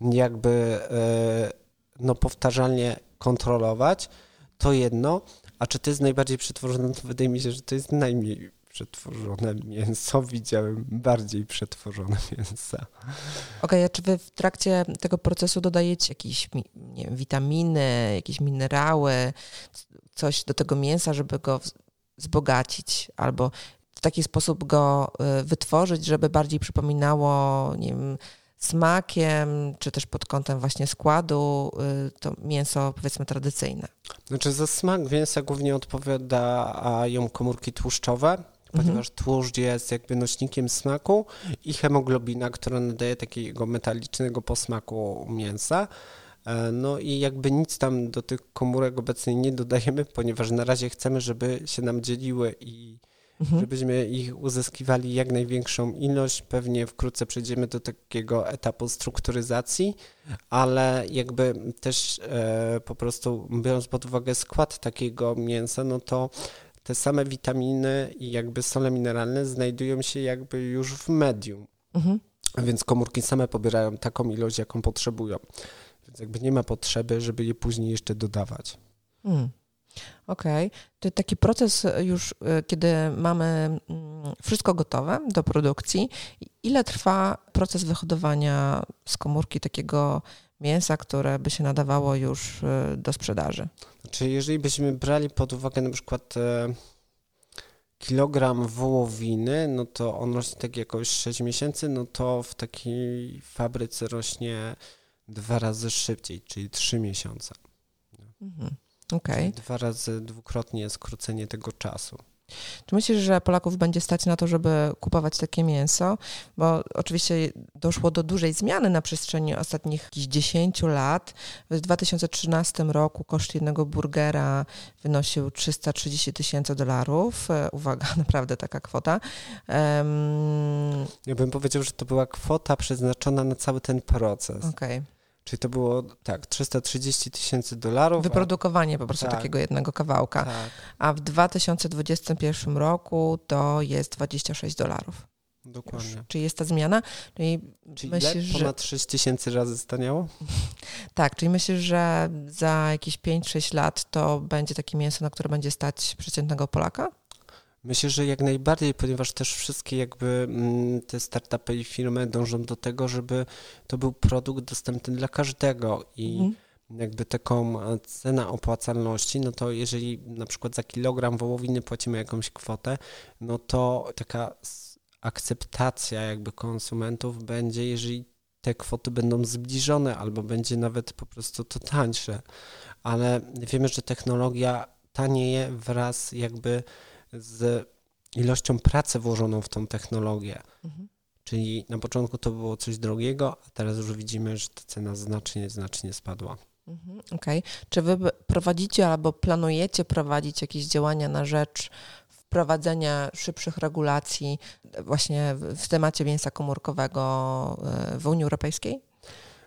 S3: jakby e, no powtarzalnie kontrolować. To jedno, a czy to jest najbardziej przetworzone? To wydaje mi się, że to jest najmniej przetworzone mięso. Widziałem bardziej przetworzone mięsa.
S2: Okej, okay, a czy wy w trakcie tego procesu dodajecie jakieś wiem, witaminy, jakieś minerały, coś do tego mięsa, żeby go wzbogacić albo w taki sposób go y, wytworzyć, żeby bardziej przypominało, nie wiem, smakiem, czy też pod kątem właśnie składu, y, to mięso powiedzmy tradycyjne.
S3: Znaczy za smak mięsa głównie odpowiadają komórki tłuszczowe, ponieważ mhm. tłuszcz jest jakby nośnikiem smaku i hemoglobina, która nadaje takiego metalicznego posmaku mięsa. E, no i jakby nic tam do tych komórek obecnie nie dodajemy, ponieważ na razie chcemy, żeby się nam dzieliły i mhm. żebyśmy ich uzyskiwali jak największą ilość. Pewnie wkrótce przejdziemy do takiego etapu strukturyzacji, ale jakby też e, po prostu biorąc pod uwagę skład takiego mięsa, no to te same witaminy i jakby sole mineralne znajdują się jakby już w medium. Mhm. Więc komórki same pobierają taką ilość, jaką potrzebują. Więc jakby nie ma potrzeby, żeby je później jeszcze dodawać. Hmm.
S2: Okej. Okay. To taki proces już, y, kiedy mamy mm, wszystko gotowe do produkcji, ile trwa proces wyhodowania z komórki takiego mięsa, które by się nadawało już y, do sprzedaży?
S3: Znaczy, jeżeli byśmy brali pod uwagę na przykład e, kilogram wołowiny, no to on rośnie tak jakoś 6 miesięcy, no to w takiej fabryce rośnie dwa razy szybciej, czyli 3 miesiące. Mhm. Okay. Dwa razy dwukrotnie skrócenie tego czasu.
S2: Czy myślisz, że Polaków będzie stać na to, żeby kupować takie mięso? Bo oczywiście doszło do dużej zmiany na przestrzeni ostatnich 10 lat. W 2013 roku koszt jednego burgera wynosił 330 tysięcy dolarów. E, uwaga, naprawdę taka kwota. Um...
S3: Ja bym powiedział, że to była kwota przeznaczona na cały ten proces. Okej. Okay. Czyli to było tak, 330 tysięcy dolarów.
S2: Wyprodukowanie po prostu tak, takiego jednego kawałka. Tak. A w 2021 roku to jest 26 dolarów.
S3: Dokładnie. Już.
S2: Czyli jest ta zmiana?
S3: Czyli, czyli myślisz, ile? Ponad że... 6 tysięcy razy staniało?
S2: tak, czyli myślisz, że za jakieś 5-6 lat to będzie takie mięso, na które będzie stać przeciętnego Polaka?
S3: Myślę, że jak najbardziej, ponieważ też wszystkie jakby mm, te startupy i firmy dążą do tego, żeby to był produkt dostępny dla każdego i mhm. jakby taką cenę opłacalności, no to jeżeli na przykład za kilogram wołowiny płacimy jakąś kwotę, no to taka akceptacja jakby konsumentów będzie, jeżeli te kwoty będą zbliżone albo będzie nawet po prostu to tańsze. Ale wiemy, że technologia tanieje wraz jakby z ilością pracy włożoną w tą technologię. Mhm. Czyli na początku to było coś drogiego, a teraz już widzimy, że ta cena znacznie, znacznie spadła.
S2: Mhm, Okej. Okay. Czy wy prowadzicie albo planujecie prowadzić jakieś działania na rzecz wprowadzenia szybszych regulacji właśnie w temacie mięsa komórkowego e, w Unii Europejskiej?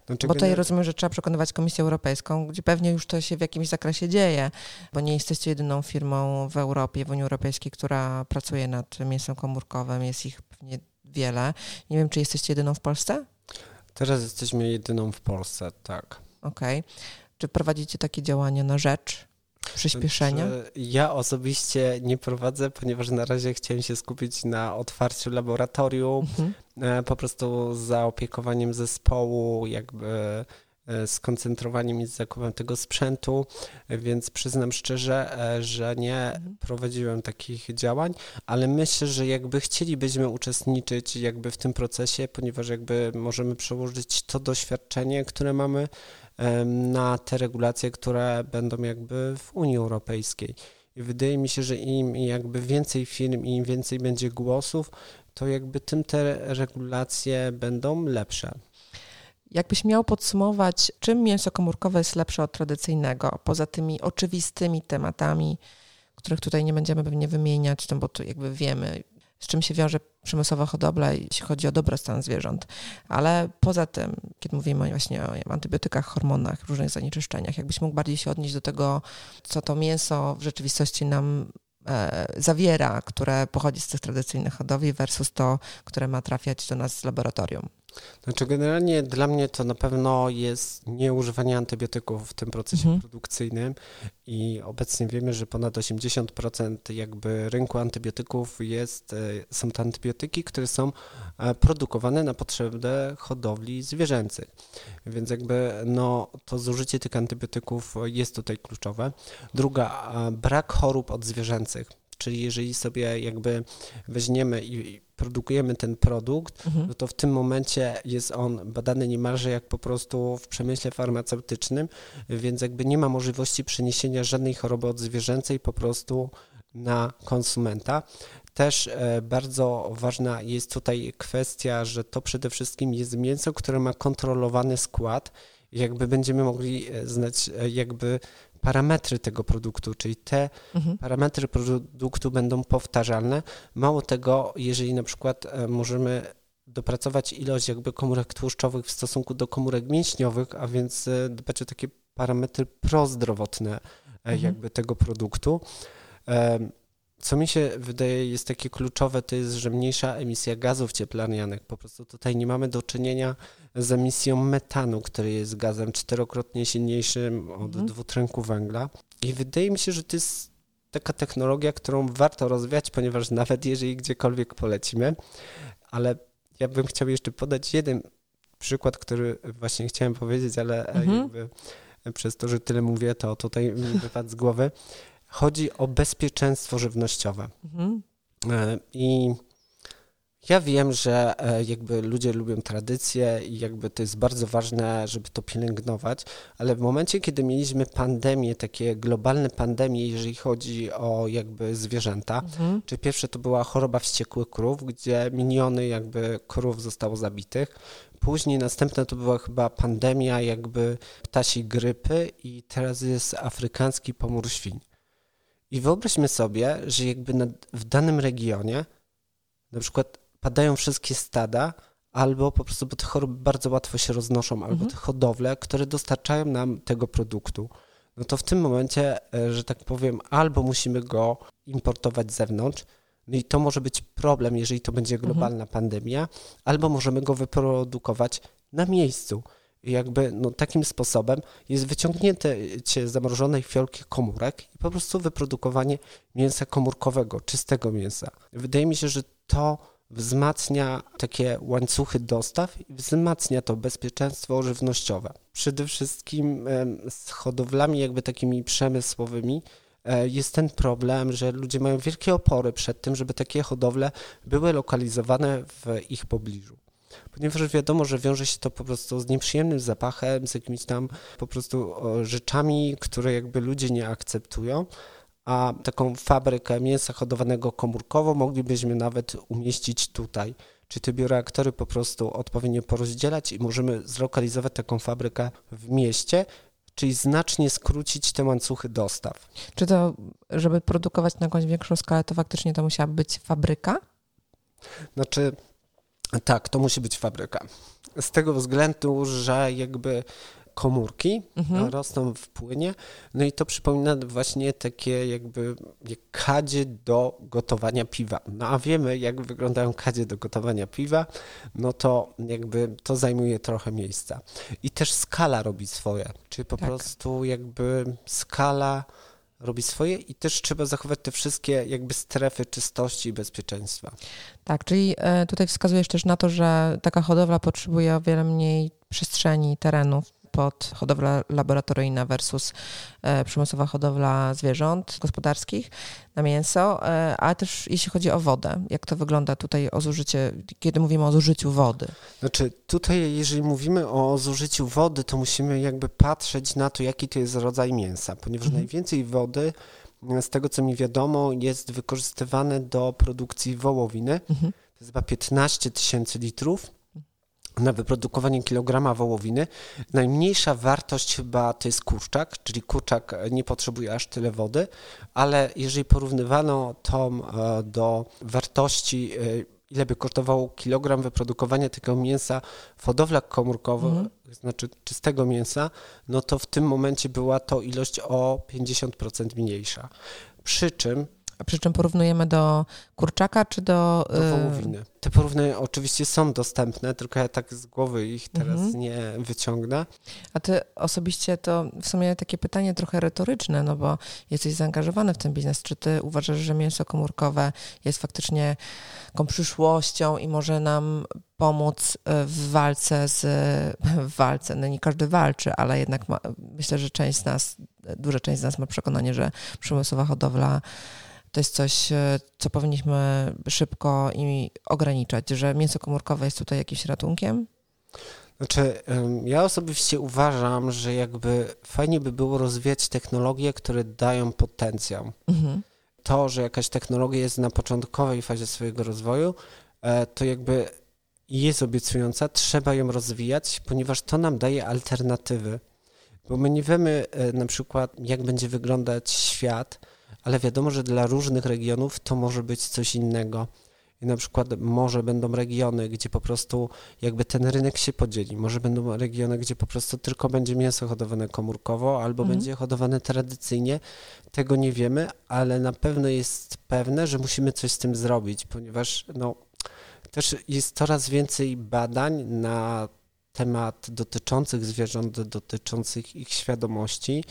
S2: Znaczy, bo tutaj rozumiem, że trzeba przekonywać Komisję Europejską, gdzie pewnie już to się w jakimś zakresie dzieje, bo nie jesteście jedyną firmą w Europie, w Unii Europejskiej, która pracuje nad mięsem komórkowym. Jest ich pewnie wiele. Nie wiem, czy jesteście jedyną w Polsce?
S3: Teraz jesteśmy jedyną w Polsce, tak.
S2: Okej. Okay. Czy prowadzicie takie działania na rzecz przyspieszenia?
S3: Ja osobiście nie prowadzę, ponieważ na razie chciałem się skupić na otwarciu laboratorium, mhm. E, po prostu zaopiekowaniem zespołu, jakby e, skoncentrowaniem i zakupem tego sprzętu, więc przyznam szczerze, e, że nie mhm. prowadziłem takich działań, ale myślę, że jakby chcielibyśmy uczestniczyć jakby w tym procesie, ponieważ jakby możemy przełożyć to doświadczenie, które mamy na te regulacje, które będą jakby w Unii Europejskiej. I wydaje mi się, że im jakby więcej firm i im więcej będzie głosów, to jakby tym te regulacje będą lepsze.
S2: Jakbyś miał podsumować, czym mięso komórkowe jest lepsze od tradycyjnego, poza tymi oczywistymi tematami, których tutaj nie będziemy pewnie wymieniać, no bo to jakby wiemy, z czym się wiąże przemysłowa hodowla, jeśli chodzi o dobrostan zwierząt. Ale poza tym, kiedy mówimy właśnie o antybiotykach, hormonach, różnych zanieczyszczeniach, jakbyś mógł bardziej się odnieść do tego, co to mięso w rzeczywistości nam e, zawiera, które pochodzi z tych tradycyjnych hodowli versus to, które ma trafiać do nas z laboratorium.
S3: Znaczy generalnie dla mnie to na pewno jest nieużywanie antybiotyków w tym procesie mhm. produkcyjnym i obecnie wiemy, że ponad 80% jakby rynku antybiotyków jest, e, są to antybiotyki, które są e, produkowane na potrzeby hodowli zwierzęcych. Więc jakby no, to zużycie tych antybiotyków jest tutaj kluczowe. Druga, brak chorób odzwierzęcych. Czyli jeżeli sobie jakby weźmiemy i produkujemy ten produkt, mhm. no to w tym momencie jest on badany niemalże jak po prostu w przemyśle farmaceutycznym, więc jakby nie ma możliwości przeniesienia żadnej choroby odzwierzęcej po prostu na konsumenta. Też e, bardzo ważna jest tutaj kwestia, że to przede wszystkim jest mięso, które ma kontrolowany skład. Jakby będziemy mogli e, znać e, jakby parametry tego produktu, czyli te
S2: Mhm.
S3: parametry produktu będą powtarzalne. Mało tego, jeżeli na przykład e, możemy dopracować ilość jakby komórek tłuszczowych w stosunku do komórek mięśniowych, a więc e, dbać o takie parametry prozdrowotne e,
S2: Mhm.
S3: jakby tego produktu. Co mi się wydaje jest takie kluczowe, to jest, że mniejsza emisja gazów cieplarnianych. Po prostu tutaj nie mamy do czynienia z emisją metanu, który jest gazem czterokrotnie silniejszym od
S2: Mhm.
S3: dwutlenku węgla. I wydaje mi się, że to jest taka technologia, którą warto rozwijać, ponieważ nawet jeżeli gdziekolwiek polecimy, ale ja bym chciał jeszcze podać jeden przykład, który właśnie chciałem powiedzieć, ale e,
S2: Mhm.
S3: jakby przez to, że tyle mówię, to tutaj mi wypadł z głowy. Chodzi o bezpieczeństwo żywnościowe.
S2: Mhm.
S3: E, I ja wiem, że e, jakby ludzie lubią tradycje i jakby to jest bardzo ważne, żeby to pielęgnować, ale w momencie, kiedy mieliśmy pandemię, takie globalne pandemie, jeżeli chodzi o jakby zwierzęta,
S2: Mhm.
S3: czy pierwsze to była choroba wściekłych krów, gdzie miliony jakby krów zostało zabitych. Później następna to była chyba pandemia jakby ptasiej grypy i teraz jest afrykański pomór świń. I wyobraźmy sobie, że jakby na, w danym regionie na przykład padają wszystkie stada, albo po prostu, bo te choroby bardzo łatwo się roznoszą, albo
S2: Mhm.
S3: te hodowle, które dostarczają nam tego produktu. No to w tym momencie, e, że tak powiem, albo musimy go importować z zewnątrz, no i to może być problem, jeżeli to będzie globalna pandemia, albo możemy go wyprodukować na miejscu. I jakby no, takim sposobem jest wyciągnięcie zamrożonej fiolki komórek i po prostu wyprodukowanie mięsa komórkowego, czystego mięsa. Wydaje mi się, że to wzmacnia takie łańcuchy dostaw i wzmacnia to bezpieczeństwo żywnościowe. Przede wszystkim z hodowlami jakby takimi przemysłowymi e, jest ten problem, że ludzie mają wielkie opory przed tym, żeby takie hodowle były lokalizowane w ich pobliżu. Ponieważ wiadomo, że wiąże się to po prostu z nieprzyjemnym zapachem, z jakimiś tam po prostu rzeczami, które jakby ludzie nie akceptują, a taką fabrykę mięsa hodowanego komórkowo moglibyśmy nawet umieścić tutaj. Czy te bioreaktory po prostu odpowiednio porozdzielać i możemy zlokalizować taką fabrykę w mieście, czyli znacznie skrócić te łańcuchy dostaw.
S2: Czy to, żeby produkować na jakąś większą skalę, to faktycznie to musiała być fabryka?
S3: Znaczy, tak, to musi być fabryka. Z tego względu, że jakby komórki
S2: Mhm.
S3: rosną w płynie, no i to przypomina właśnie takie jakby jak kadzie do gotowania piwa. No a wiemy, jak wyglądają kadzie do gotowania piwa, no to jakby to zajmuje trochę miejsca. I też skala robi swoje, czyli po
S2: Tak.
S3: prostu jakby skala robi swoje i też trzeba zachować te wszystkie jakby strefy czystości i bezpieczeństwa.
S2: Tak, czyli e, tutaj wskazujesz też na to, że taka hodowla potrzebuje o wiele mniej przestrzeni, terenów pod hodowla laboratoryjna versus e, przemysłowa hodowla zwierząt gospodarskich na mięso, e, ale też jeśli chodzi o wodę, jak to wygląda tutaj o zużycie, kiedy mówimy o zużyciu wody.
S3: Znaczy, tutaj, jeżeli mówimy o zużyciu wody, to musimy jakby patrzeć na to, jaki to jest rodzaj mięsa, ponieważ
S2: Mhm.
S3: najwięcej wody, z tego co mi wiadomo, jest wykorzystywane do produkcji wołowiny.
S2: Mhm.
S3: To jest chyba 15 tysięcy litrów na wyprodukowanie kilograma wołowiny. Najmniejsza wartość chyba to jest kurczak, czyli kurczak nie potrzebuje aż tyle wody, ale jeżeli porównywano to e, do wartości, e, ile by kosztowało kilogram wyprodukowania tego mięsa w hodowlach komórkowych,
S2: Mhm.
S3: znaczy czystego mięsa, no to w tym momencie była to ilość o 50% mniejsza. Przy czym
S2: A przy czym porównujemy do kurczaka czy do...
S3: do
S2: e,
S3: wołowiny. Te porównania oczywiście są dostępne, tylko ja tak z głowy ich teraz
S2: Mhm.
S3: nie wyciągnę.
S2: A ty osobiście to w sumie takie pytanie trochę retoryczne, no bo jesteś zaangażowany w ten biznes. Czy ty uważasz, że mięso komórkowe jest faktycznie taką przyszłością i może nam pomóc e, w walce z, w walce, no nie każdy walczy, ale jednak ma, myślę, że część z nas, duża część z nas ma przekonanie, że przemysłowa hodowla to jest coś, e, co powinniśmy szybko i ograniczać, że mięso komórkowe jest tutaj jakimś ratunkiem?
S3: Znaczy, ja osobiście uważam, że jakby fajnie by było rozwijać technologie, które dają potencjał.
S2: Mhm.
S3: To, że jakaś technologia jest na początkowej fazie swojego rozwoju, e, to jakby jest obiecująca, trzeba ją rozwijać, ponieważ to nam daje alternatywy. Bo my nie wiemy e, na przykład, jak będzie wyglądać świat, ale wiadomo, że dla różnych regionów to może być coś innego. I na przykład może będą regiony, gdzie po prostu jakby ten rynek się podzieli. Może będą regiony, gdzie po prostu tylko będzie mięso hodowane komórkowo, albo
S2: Mhm.
S3: będzie hodowane tradycyjnie. Tego nie wiemy, ale na pewno jest pewne, że musimy coś z tym zrobić, ponieważ no, też jest coraz więcej badań na temat dotyczących zwierząt, dotyczących ich świadomości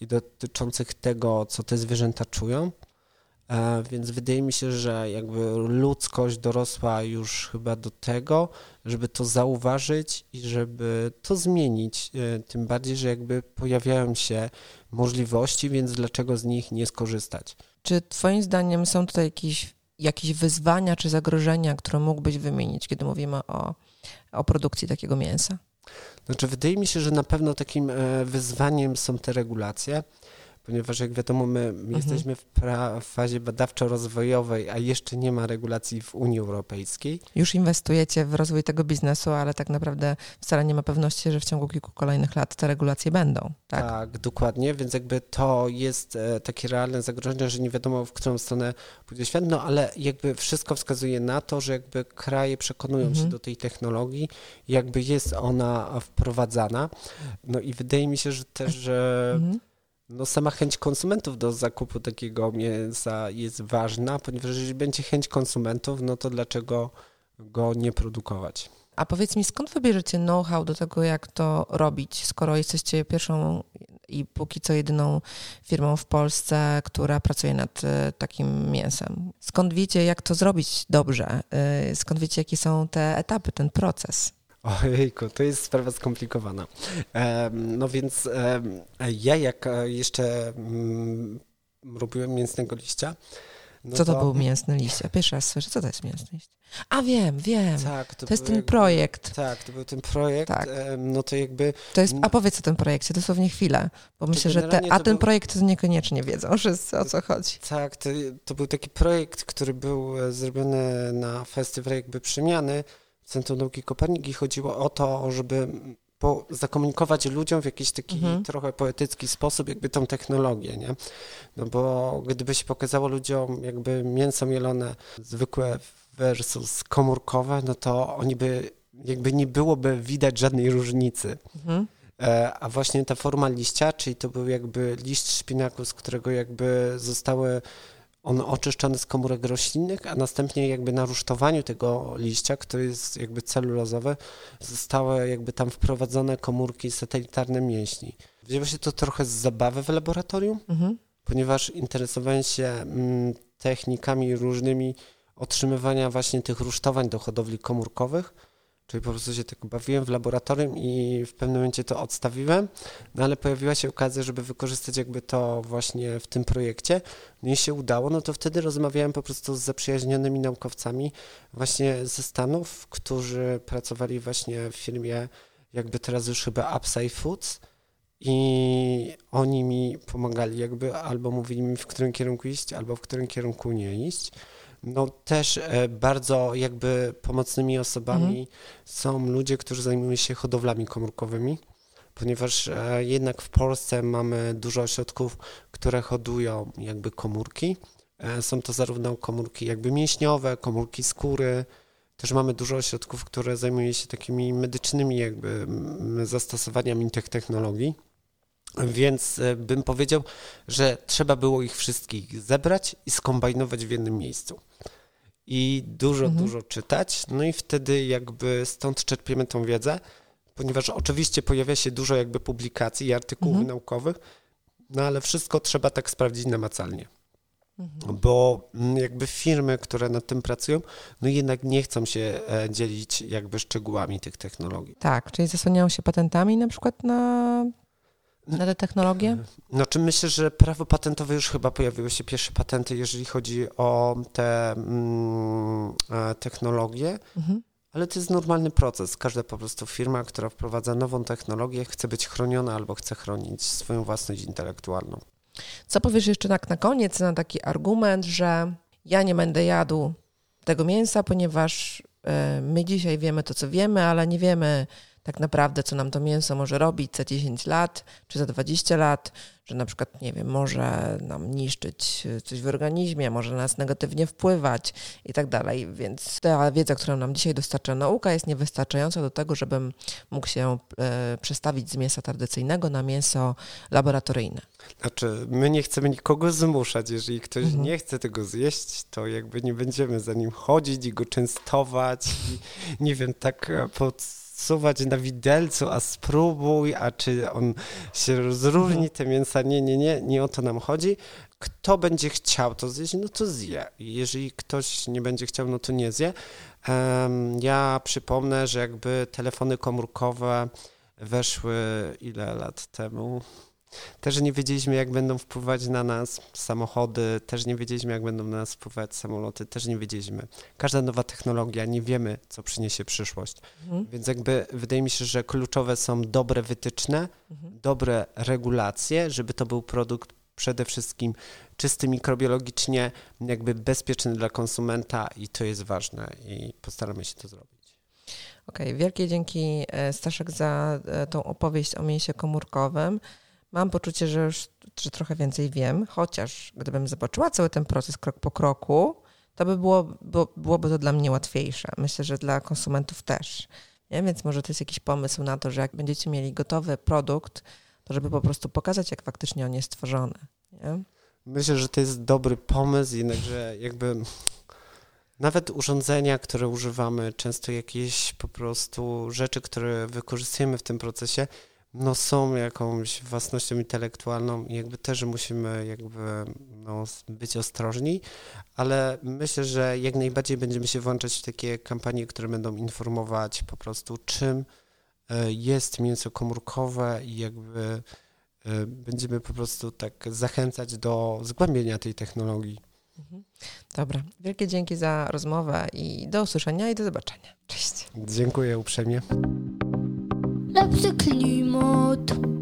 S3: i dotyczących tego, co te zwierzęta czują. E, Więc wydaje mi się, że jakby ludzkość dorosła już chyba do tego, żeby to zauważyć i żeby to zmienić. E, Tym bardziej, że jakby pojawiają się możliwości, więc dlaczego z nich nie skorzystać?
S2: Czy Twoim zdaniem są tutaj jakieś, jakieś wyzwania czy zagrożenia, które mógłbyś wymienić, kiedy mówimy o, o produkcji takiego mięsa?
S3: Znaczy, wydaje mi się, że na pewno takim e, wyzwaniem są te regulacje, ponieważ jak wiadomo, my jesteśmy w pra- w fazie badawczo-rozwojowej, a jeszcze nie ma regulacji w Unii Europejskiej.
S2: Już inwestujecie w rozwój tego biznesu, ale tak naprawdę wcale nie ma pewności, że w ciągu kilku kolejnych lat te regulacje będą. Tak?
S3: Tak, dokładnie, więc jakby to jest e, takie realne zagrożenie, że nie wiadomo, w którą stronę pójdzie świat, no ale jakby wszystko wskazuje na to, że jakby kraje przekonują
S2: Mhm.
S3: się do tej technologii, jakby jest ona wprowadzana. No i wydaje mi się, że też, że
S2: Mhm.
S3: No sama chęć konsumentów do zakupu takiego mięsa jest ważna, ponieważ jeżeli będzie chęć konsumentów, no to dlaczego go nie produkować?
S2: A powiedz mi, skąd wybierzecie know-how do tego, jak to robić, skoro jesteście pierwszą i póki co jedyną firmą w Polsce, która pracuje nad e, takim mięsem? Skąd wiecie, jak to zrobić dobrze? E, Skąd wiecie, jakie są te etapy, ten proces?
S3: Ojejku, to jest sprawa skomplikowana. No więc ja jak e, jeszcze mm, robiłem mięsnego liścia, no
S2: Co to był mięsny liść? Ja pierwszy raz słyszę, co to jest mięsny liść? A wiem, wiem.
S3: Tak,
S2: To jest
S3: był
S2: ten projekt.
S3: Tak, to był ten projekt.
S2: Tak.
S3: No to jakby
S2: To jest, a powiedz o tym projekcie, dosłownie chwilę, bo myślę, że te, a
S3: to
S2: ten
S3: był-
S2: projekt to niekoniecznie wiedzą wszyscy, o co chodzi.
S3: Tak, to, to był taki projekt, który był e, zrobiony na festiwal jakby przemiany Centrum Nauki Kopernik i chodziło o to, żeby po, zakomunikować ludziom w jakiś taki
S2: Mhm.
S3: trochę poetycki sposób jakby tą technologię, nie? No bo gdyby się pokazało ludziom jakby mięso mielone zwykłe versus komórkowe, no to oni by jakby nie byłoby widać żadnej różnicy.
S2: Mhm.
S3: E, A właśnie ta forma liścia, czyli to był jakby liść szpinaku, z którego jakby zostały one oczyszczone z komórek roślinnych, a następnie jakby na rusztowaniu tego liścia, który jest jakby celulozowy, zostały jakby tam wprowadzone komórki satelitarne mięśni. Wzięło się to trochę z zabawy w laboratorium,
S2: Mhm.
S3: ponieważ interesowałem się mm, technikami różnymi otrzymywania właśnie tych rusztowań do hodowli komórkowych. Czyli po prostu się tak bawiłem w laboratorium i w pewnym momencie to odstawiłem, no ale pojawiła się okazja, żeby wykorzystać jakby to właśnie w tym projekcie. No i się udało, no to wtedy rozmawiałem po prostu z zaprzyjaźnionymi naukowcami właśnie ze Stanów, którzy pracowali właśnie w firmie jakby teraz już chyba Upside Foods i oni mi pomagali jakby albo mówili mi w którym kierunku iść, albo w którym kierunku nie iść. No też e, bardzo jakby pomocnymi osobami są ludzie, którzy zajmują się hodowlami komórkowymi, ponieważ e, jednak w Polsce mamy dużo ośrodków, które hodują jakby komórki. E, Są to zarówno komórki jakby mięśniowe, komórki skóry. Też mamy dużo ośrodków, które zajmują się takimi medycznymi jakby zastosowaniami tych technologii. Więc e, bym powiedział, że trzeba było ich wszystkich zebrać i skombinować w jednym miejscu. I dużo,
S2: Mhm.
S3: dużo czytać. No i wtedy jakby stąd czerpiemy tą wiedzę, ponieważ oczywiście pojawia się dużo jakby publikacji i artykułów
S2: Mhm.
S3: naukowych, no ale wszystko trzeba tak sprawdzić namacalnie.
S2: Mhm.
S3: Bo mm, jakby firmy, które nad tym pracują, no jednak nie chcą się e, dzielić jakby szczegółami tych technologii.
S2: Tak, czyli zasłaniają się patentami na przykład na, na te technologie?
S3: Znaczy myślę, że prawo patentowe już chyba pojawiły się pierwsze patenty, jeżeli chodzi o te mm, e, technologie,
S2: Mhm.
S3: ale to jest normalny proces. Każda po prostu firma, która wprowadza nową technologię, chce być chroniona albo chce chronić swoją własność intelektualną.
S2: Co powiesz jeszcze tak na koniec na taki argument, że ja nie będę jadł tego mięsa, ponieważ e, my dzisiaj wiemy to, co wiemy, ale nie wiemy tak naprawdę, co nam to mięso może robić za 10 lat czy za 20 lat, że na przykład, nie wiem, może nam niszczyć coś w organizmie, może na nas negatywnie wpływać i tak dalej. Więc ta wiedza, którą nam dzisiaj dostarcza nauka, jest niewystarczająca do tego, żebym mógł się e, przestawić z mięsa tradycyjnego na mięso laboratoryjne.
S3: Znaczy, my nie chcemy nikogo zmuszać. Jeżeli ktoś mhm. nie chce tego zjeść, to jakby nie będziemy za nim chodzić i go częstować i nie wiem, tak podsuwać na widelcu, a spróbuj, a czy on się rozróżni, mhm. te mięsa. Nie, nie, nie, nie o to nam chodzi. Kto będzie chciał to zjeść, no to zje. Jeżeli ktoś nie będzie chciał, no to nie zje. Ja przypomnę, że jakby telefony komórkowe weszły ile lat temu? Też nie wiedzieliśmy, jak będą wpływać na nas samochody, też nie wiedzieliśmy, jak będą na nas wpływać samoloty, też nie wiedzieliśmy. Każda nowa technologia, nie wiemy, co przyniesie przyszłość. Mhm. Więc jakby wydaje mi się, że kluczowe są dobre wytyczne, mhm. dobre regulacje, żeby to był produkt przede wszystkim czysty mikrobiologicznie, jakby bezpieczny dla konsumenta i to jest ważne i postaramy się to zrobić.
S2: Okej, okay, wielkie dzięki e, Staszek za e, tą opowieść o mięsie komórkowym. Mam poczucie, że już że trochę więcej wiem, chociaż gdybym zobaczyła cały ten proces krok po kroku, to by było, było, byłoby to dla mnie łatwiejsze. Myślę, że dla konsumentów też. Nie? Więc może to jest jakiś pomysł na to, że jak będziecie mieli gotowy produkt, to żeby po prostu pokazać, jak faktycznie on jest stworzony. Nie?
S3: Myślę, że to jest dobry pomysł, jednakże jakby nawet urządzenia, które używamy, często jakieś po prostu rzeczy, które wykorzystujemy w tym procesie, no są jakąś własnością intelektualną i jakby też musimy jakby no, być ostrożni, ale myślę, że jak najbardziej będziemy się włączać w takie kampanie, które będą informować po prostu czym e, jest mięso komórkowe i jakby e, będziemy po prostu tak zachęcać do zgłębienia tej technologii. Mhm.
S2: Dobra, wielkie dzięki za rozmowę i do usłyszenia i do zobaczenia. Cześć.
S3: Dziękuję uprzejmie.
S1: l'abse clignote.